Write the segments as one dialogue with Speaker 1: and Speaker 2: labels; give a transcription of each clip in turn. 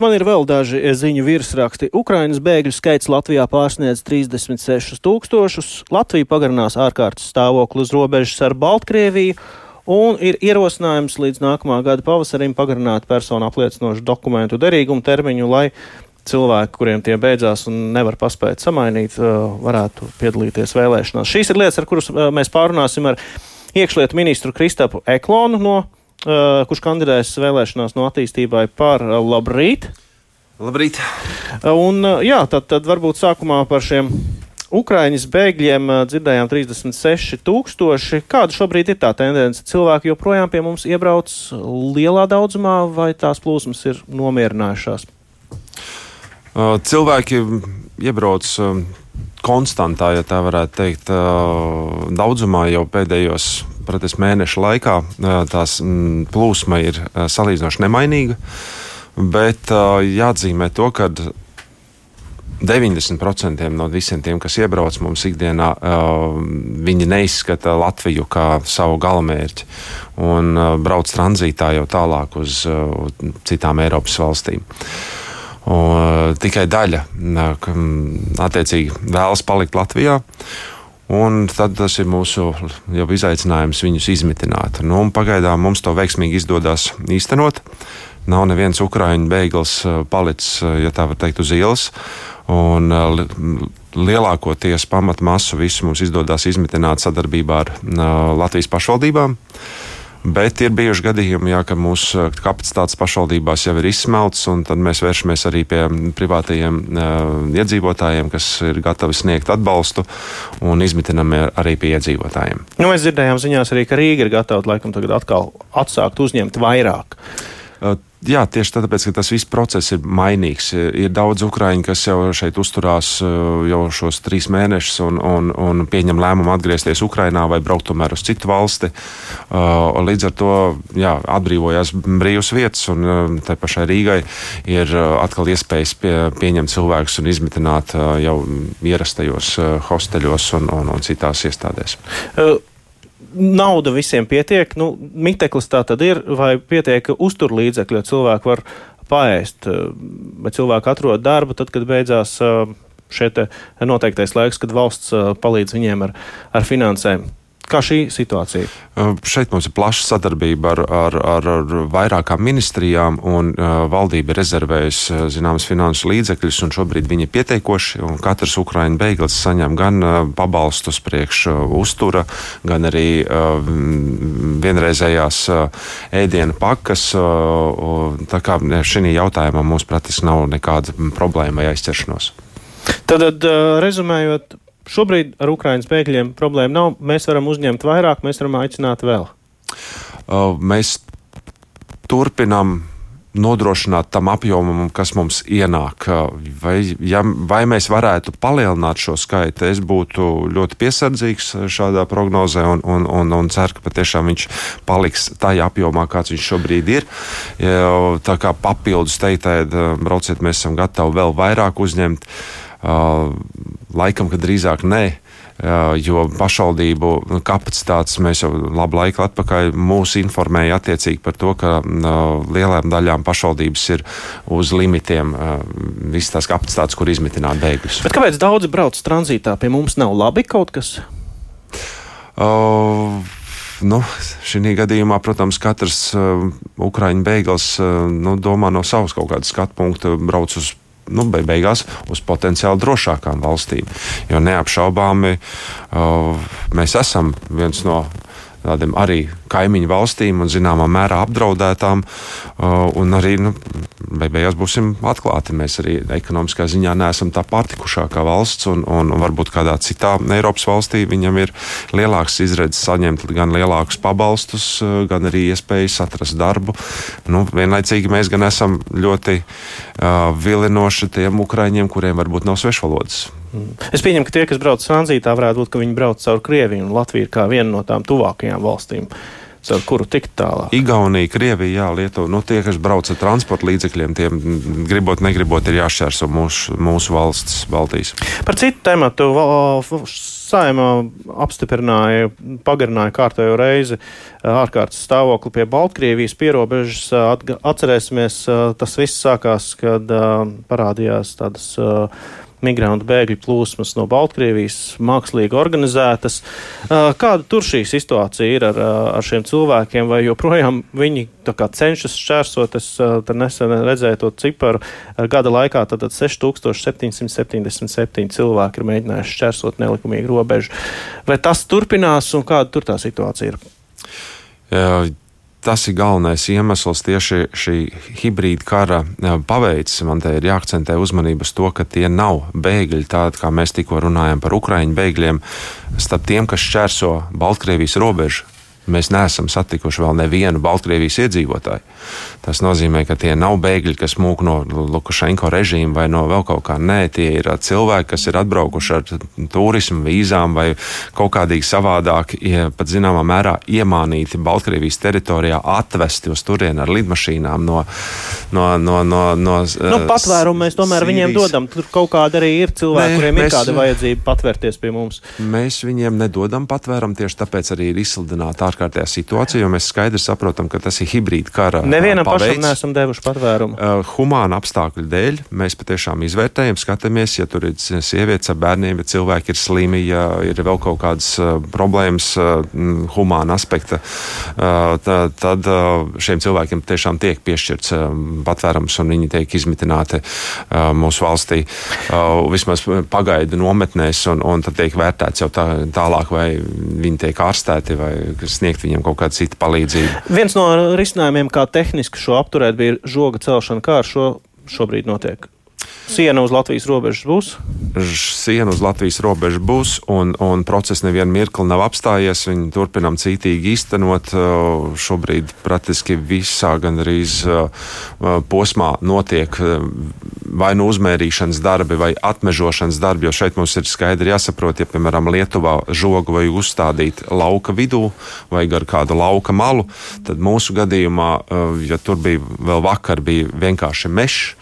Speaker 1: Man ir vēl daži ziņu virsraksti. Ukrainas bēgļu skaits Latvijā pārsniedz 36 tūkstošus. Latvija pagarinās ārkārtas stāvokli uz robežas ar Baltkrieviju. Un ir ierosinājums līdz nākamā gada pavasarim pagarināt personu apliecinošu dokumentu derīgumu termiņu, lai cilvēki, kuriem tie beidzās un nevar paspēt samainīt, uh, varētu piedalīties vēlēšanās. Šīs ir lietas, ar kuras uh, mēs pārunāsim ar iekšlietu ministru Kristapu Eklonu no kurš kandidēs vēlēšanās no attīstībai par uh, labrīt.
Speaker 2: Labrīt.
Speaker 1: Uh, un, jā, tad, tad varbūt sākumā par šiem Ukraiņas bēgļiem dzirdējām 36 tūkstoši. Kāda šobrīd ir tā tendence? Cilvēki joprojām pie mums iebrauc lielā daudzumā, vai tās plūsmas ir nomierinājušās?
Speaker 2: Cilvēki iebrauc konstantā, ja tā varētu teikt, daudzumā jau pēdējos pratis, mēnešu laikā. Tās plūsma ir salīdzinoši nemainīga, bet jāatzīmē to, ka 90% no visiem tiem, kas iebrauc mums ikdienā, viņi neizskata Latviju kā savu galamērķi un brauc tranzītā jau tālāk uz citām Eiropas valstīm. Un, tikai daļa attiecīgi vēlas palikt Latvijā. Un tad tas ir mūsu izaicinājums viņus izmitināt. Nu, pagaidām mums to veiksmīgi izdodas īstenot. Nav neviens ukrāņu bēglis palicis, ja tā var teikt, uz ielas. Un lielākoties pamatmasu visu mums izdodas izmitināt sadarbībā ar Latvijas pašvaldībām. Bet ir bijuši gadījumi, jā, ka mūsu kapacitātes pašvaldībās jau ir izsmelts, un tad mēs vēršamies arī pie privātajiem uh, iedzīvotājiem, kas ir gatavi sniegt atbalstu un izmitinam arī pie iedzīvotājiem.
Speaker 1: Nu, mēs dzirdējām ziņās arī, ka Rīga ir gatava laikam tagad atkal atsākt uzņemt vairāk.
Speaker 2: Uh, Jā, tieši tāpēc, ka tas viss process ir mainīgs. Ir daudz ukrāņu, kas jau šeit uzturās uh, jau šos trīs mēnešus un, un, un pieņem lēmumu atgriezties Ukrajinā vai braukt tomēr uz citu valsti. Līdz ar to jā, atbrīvojās brīvas vietas, un tai pašai Rīgai ir atkal iespējas pie, pieņemt cilvēkus un izmitināt jau ierastajos hosteļos un, un, un citās iestādēs.
Speaker 1: Nauda visiem pietiek. Nu, miteklis tā tad ir, vai pietiek uzturlīdzekļu, jo cilvēki var paēst, vai cilvēki atrod darbu tad, kad beidzās šie noteiktais laiks, kad valsts palīdz viņiem ar, ar finansēm. Kā šī situācija?
Speaker 2: Šeit mums ir plaša sadarbība ar, ar, ar, ar vairākām ministrijām, un valdība ir rezervējusi zināmas finansu līdzekļus, un šobrīd viņi ir pieteikoši. Katrs Ukraiņu bēglis saņem gan pabalstus priekš uztura, gan arī vienreizējās ēdienu pakas. Tā kā šī jautājumā mums praktiski nav nekāda problēma vai aizķeršanos.
Speaker 1: Tad, rezumējot, Šobrīd ar Ukraiņas bēgļiem problēma nav. Mēs varam uzņemt vairāk, mēs varam aicināt vēl.
Speaker 2: Uh, mēs turpinām nodrošināt tam apjomam, kas mums ienāk. Vai, ja, vai mēs varētu palielināt šo skaitu, es būtu ļoti piesardzīgs šādā prognozē un, un, un, un ceru, ka patiešām viņš paliks tajā apjomā, kāds viņš šobrīd ir. Tā kā papildus teiktē, brauciet, mēs esam gatavi vēl vairāk uzņemt. Laikam, ka drīzāk nē. Jo pašvaldību kapacitātes mēs jau labu laiku atpakaļ mūs informēja attiecīgi par to, ka lielām daļām pašvaldības ir uz limitiem visas tās kapacitātes, kur izmitināt bēgļus.
Speaker 1: Bet kāpēc daudzi brauc tranzītā? Pie mums nav labi kaut kas?
Speaker 2: Uh, nu, šī gadījumā, protams, katrs uh, ukrāņu bēglis uh, nu, domā no savas kaut kādas skatu punkta, brauc uz nu, beigās uz potenciāli drošākām valstīm. Jo neapšaubāmi uh, mēs esam viens no tādiem arī kaimiņu valstīm un zināmā mērā apdraudētām. Uh, un arī nu, beigās būsim atklāti. Mēs arī ekonomiskā ziņā neesam tā pārtikušākā valsts, un, un varbūt kādā citā Eiropas valstī viņam ir lielāks izredzes saņemt gan lielākus pabalstus, uh, gan arī iespējas atrast darbu. Nu, vienlaicīgi mēs gan esam ļoti uh, vilinoši tiem ukraiņiem, kuriem varbūt nav svešvalodas.
Speaker 1: Mm. Es pieņemu, ka tie, kas brauc tranzītā, varētu būt, ka viņi brauc caur Krieviju, un Latvija ir kā viena no tām tuvākajām valstīm. ar kuru tikt tālāk.
Speaker 2: Igaunija, Krievija, Jā, Lietuva. Nu, tie, kas brauc ar transporta līdzekļiem, tiem gribot, negribot, ir jāšķērso mūsu, mūsu valsts, Baltijas.
Speaker 1: Par citu tematu saimā apstiprināja, pagarināja kārtējo reizi ārkārtas stāvokli pie Baltkrievijas pierobežas. Atcerēsimies, tas viss sākās, kad parādījās tādas migrantu bēgļu plūsmas no Baltkrievijas, mākslīgi organizētas. Kāda tur šī situācija ir ar, ar šiem cilvēkiem, vai joprojām viņi cenšas šķērsot? Es nesen redzēju to ciparu. Gada laikā tad 6777 cilvēki ir mēģinājuši šķērsot nelikumīgu robežu. Vai tas turpinās un kāda tur tā situācija ir?
Speaker 2: Tas ir galvenais iemesls tieši šī hibrīda kara paveids. Man te ir jāakcentē uzmanība uz to, ka tie nav bēgļi, tādi kā mēs tikko runājam par ukraiņu bēgļiem, starp tiem, kas šķērso Baltkrievijas robežu Mēs neesam satikuši vēl nevienu Baltkrievijas iedzīvotāju. Tas nozīmē, ka tie nav bēgļi, kas mūk no Lukašenko režīma vai no vēl kaut kā. Nē, tie ir cilvēki, kas ir atbraukuši ar turismu vīzām vai kaut kādīgi savādāk, pat zināmā mērā iemānīti Baltkrievijas teritorijā, atvesti uz turieni ar lidmašīnām no. no, no, no, no
Speaker 1: nu, patvērumu mēs tomēr Sīrijas. viņiem dodam. Tur kaut kāda arī ir cilvēki, Nē, kuriem mēs, ir kāda vajadzība patvērties pie mums.
Speaker 2: Mēs viņiem nedodam patvērumu, tieši tāpēc arī ir izsludināta ārkārtējā situācija, jo mēs skaidri saprotam, ka tas ir hibrīda kara.
Speaker 1: Nevienam paveids. pašam neesam devuši patvērumu.
Speaker 2: Uh, humāna apstākļu dēļ mēs patiešām izvērtējam, skatāmies, ja tur ir sievietes ar bērniem, ja cilvēki ir slimi, ja ir vēl kaut kādas uh, problēmas uh, humāna aspekta, uh, tad, tad uh, šiem cilvēkiem tiešām tiek piešķirts uh, patvērums un viņi tiek izmitināti uh, mūsu valstī. Uh, vismaz pagaidu nometnēs, un, un tad tiek vērtēts jau tā, tālāk, vai viņi tiek ārstēti vai sniegt viņiem kaut kādu citu palīdzību.
Speaker 1: Viens no risinājumiem, kā tehniski šo apturēt, bija žoga celšana. Kā ar šo šobrīd notiek? Siena uz Latvijas robežas būs?
Speaker 2: Siena uz Latvijas robežas būs, un, un process nevienu mirkli nav apstājies. Viņi turpinām cītīgi īstenot. Šobrīd praktiski visā gandrīz posmā notiek vai nu uzmērīšanas darbi, vai atmežošanas darbi. Jo šeit mums ir skaidri jāsaprot, ja, piemēram, Lietuvā žogu vai uzstādīt lauka vidū vai gar kādu lauka malu, tad mūsu gadījumā, ja tur bija vēl vakar, bija vienkārši mežs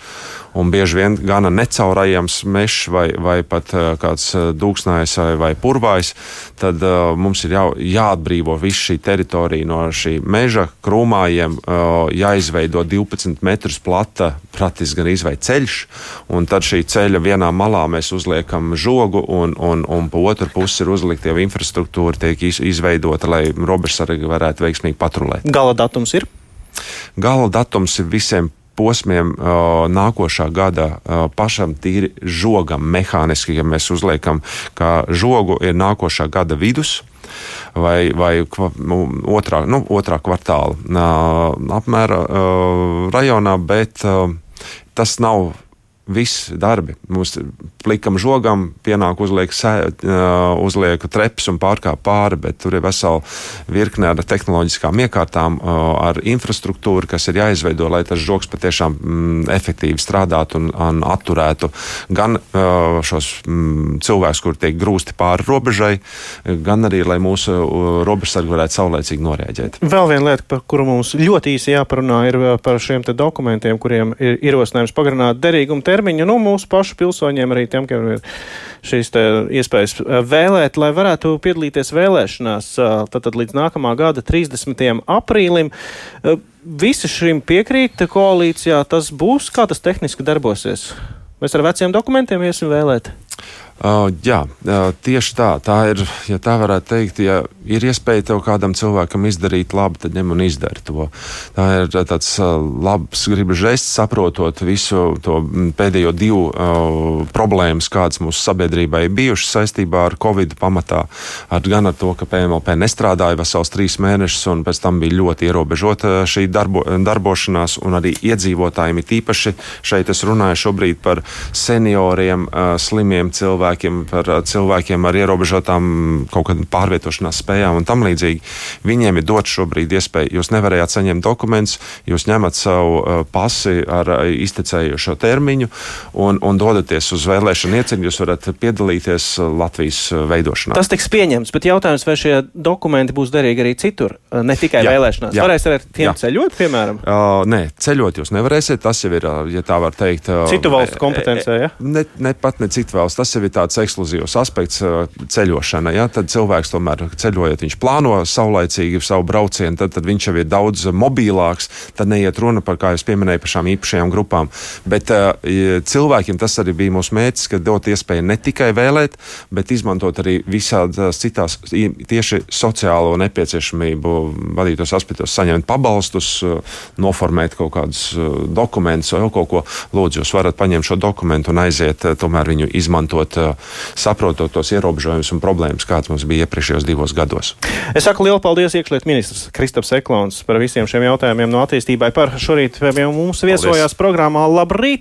Speaker 2: un bieži vien gana necaurējams mežs vai, vai pat uh, kāds uh, dūksnājs vai, vai purvājs, tad uh, mums ir jā, jāatbrīvo viss šī teritorija no šī meža krūmājiem, uh, jāizveido 12 metrus plata, praktiski gan izveido ceļš, un tad šī ceļa vienā malā mēs uzliekam žogu, un, un, un pa otru pusi ir uzlikta jau infrastruktūra, tiek izveidota, lai robežsargi varētu veiksmīgi patrulēt.
Speaker 1: Gala datums ir?
Speaker 2: Gala datums ir visiem posmiem nākošā gada pašam tīri žogam, mehāniski, ja mēs uzliekam, ka žogu ir nākošā gada vidus vai, vai nu, otrā, nu, otrā kvartāla apmēra rajonā, bet tas nav visi darbi. Mums plikam žogam, pienāk uzliek, sē, uzliek treps un pārkāp pāri, bet tur ir vesela virkne ar tehnoloģiskām iekārtām, ar infrastruktūru, kas ir jāizveido, lai tas žoks patiešām mm, efektīvi strādātu un, un atturētu gan šos mm, cilvēkus, kur tiek grūsti pāri robežai, gan arī, lai mūsu robežsargi varētu saulēcīgi norēģēt.
Speaker 1: Vēl viena lieta, par kuru mums ļoti īsi jāparunā, ir par šiem dokumentiem, kuriem ir ierosinājums pagarināt derīgumu termiņu termiņu nu, mūsu pašu pilsoņiem, arī tiem, kam ir šīs iespējas eh, vēlēt, lai varētu piedalīties vēlēšanās tātad līdz nākamā gada 30. aprīlim. Eh, visi šim piekrīt koalīcijā, tas būs, kā tas tehniski darbosies. Mēs ar veciem dokumentiem iesim vēlēt.
Speaker 2: Uh, jā, uh, tieši tā. Tā ir, ja tā varētu teikt, ja ir iespēja tev kādam cilvēkam izdarīt labu, tad ņem un izdari to. Tā ir tāds uh, labs gribas žests, saprotot visu to pēdējo divu uh, problēmas, kādas mūsu sabiedrībai ir bijušas saistībā ar Covid pamatā. Ar, gan ar to, ka PMLP nestrādāja vesels trīs mēnešus, un pēc tam bija ļoti ierobežota šī darbo, darbošanās, un arī iedzīvotājiem ir tīpaši šeit es runāju šobrīd par senioriem, uh, slimiem cilvēkiem cilvēkiem, par cilvēkiem ar ierobežotām kaut kādām pārvietošanās spējām un tam līdzīgi. Viņiem ir dots šobrīd iespēja, jūs nevarējāt saņemt dokumentus, jūs ņemat savu pasi ar iztecējušo termiņu un, un dodaties uz vēlēšanu ieceļu, jūs varat piedalīties Latvijas veidošanā.
Speaker 1: Tas tiks pieņemts, bet jautājums, vai šie dokumenti būs derīgi arī citur, ne tikai jā, vēlēšanās. Jā, Varēs ar tiem jā. ceļot, piemēram?
Speaker 2: Uh, nē, ceļot jūs nevarēsiet. Tas jau ir, ja tā var teikt, uh,
Speaker 1: citu valstu kompetencē. Ja?
Speaker 2: Ne, ne pat ne citu valstu. Tas jau ir tāds ekskluzīvs aspekts uh, ceļošana. Ja? Tad cilvēks tomēr ceļojot, viņš plāno saulaicīgi savu braucienu, tad, tad viņš jau ir daudz mobilāks. Tad neiet runa par, kā jūs pieminējāt, par šām īpašajām grupām. Bet uh, cilvēkiem tas arī bija mūsu mērķis, ka dot iespēju ne tikai vēlēt, bet izmantot arī visādas citās tieši sociālo nepieciešamību vadītos aspektos, saņemt pabalstus, noformēt kaut kādus dokumentus vai kaut ko. Lūdzu, jūs varat paņemt šo dokumentu un aiziet, tomēr viņu izmantot, saprotot tos ierobežojumus un problēmas, kādas mums bija iepriekšējos divos gados.
Speaker 1: Es saku lielu paldies iekšlietu ministrs Kristaps Eklons par visiem šiem jautājumiem no attīstībai. Par šorīt pie mums viesojās Paldies. programmā Labrīt!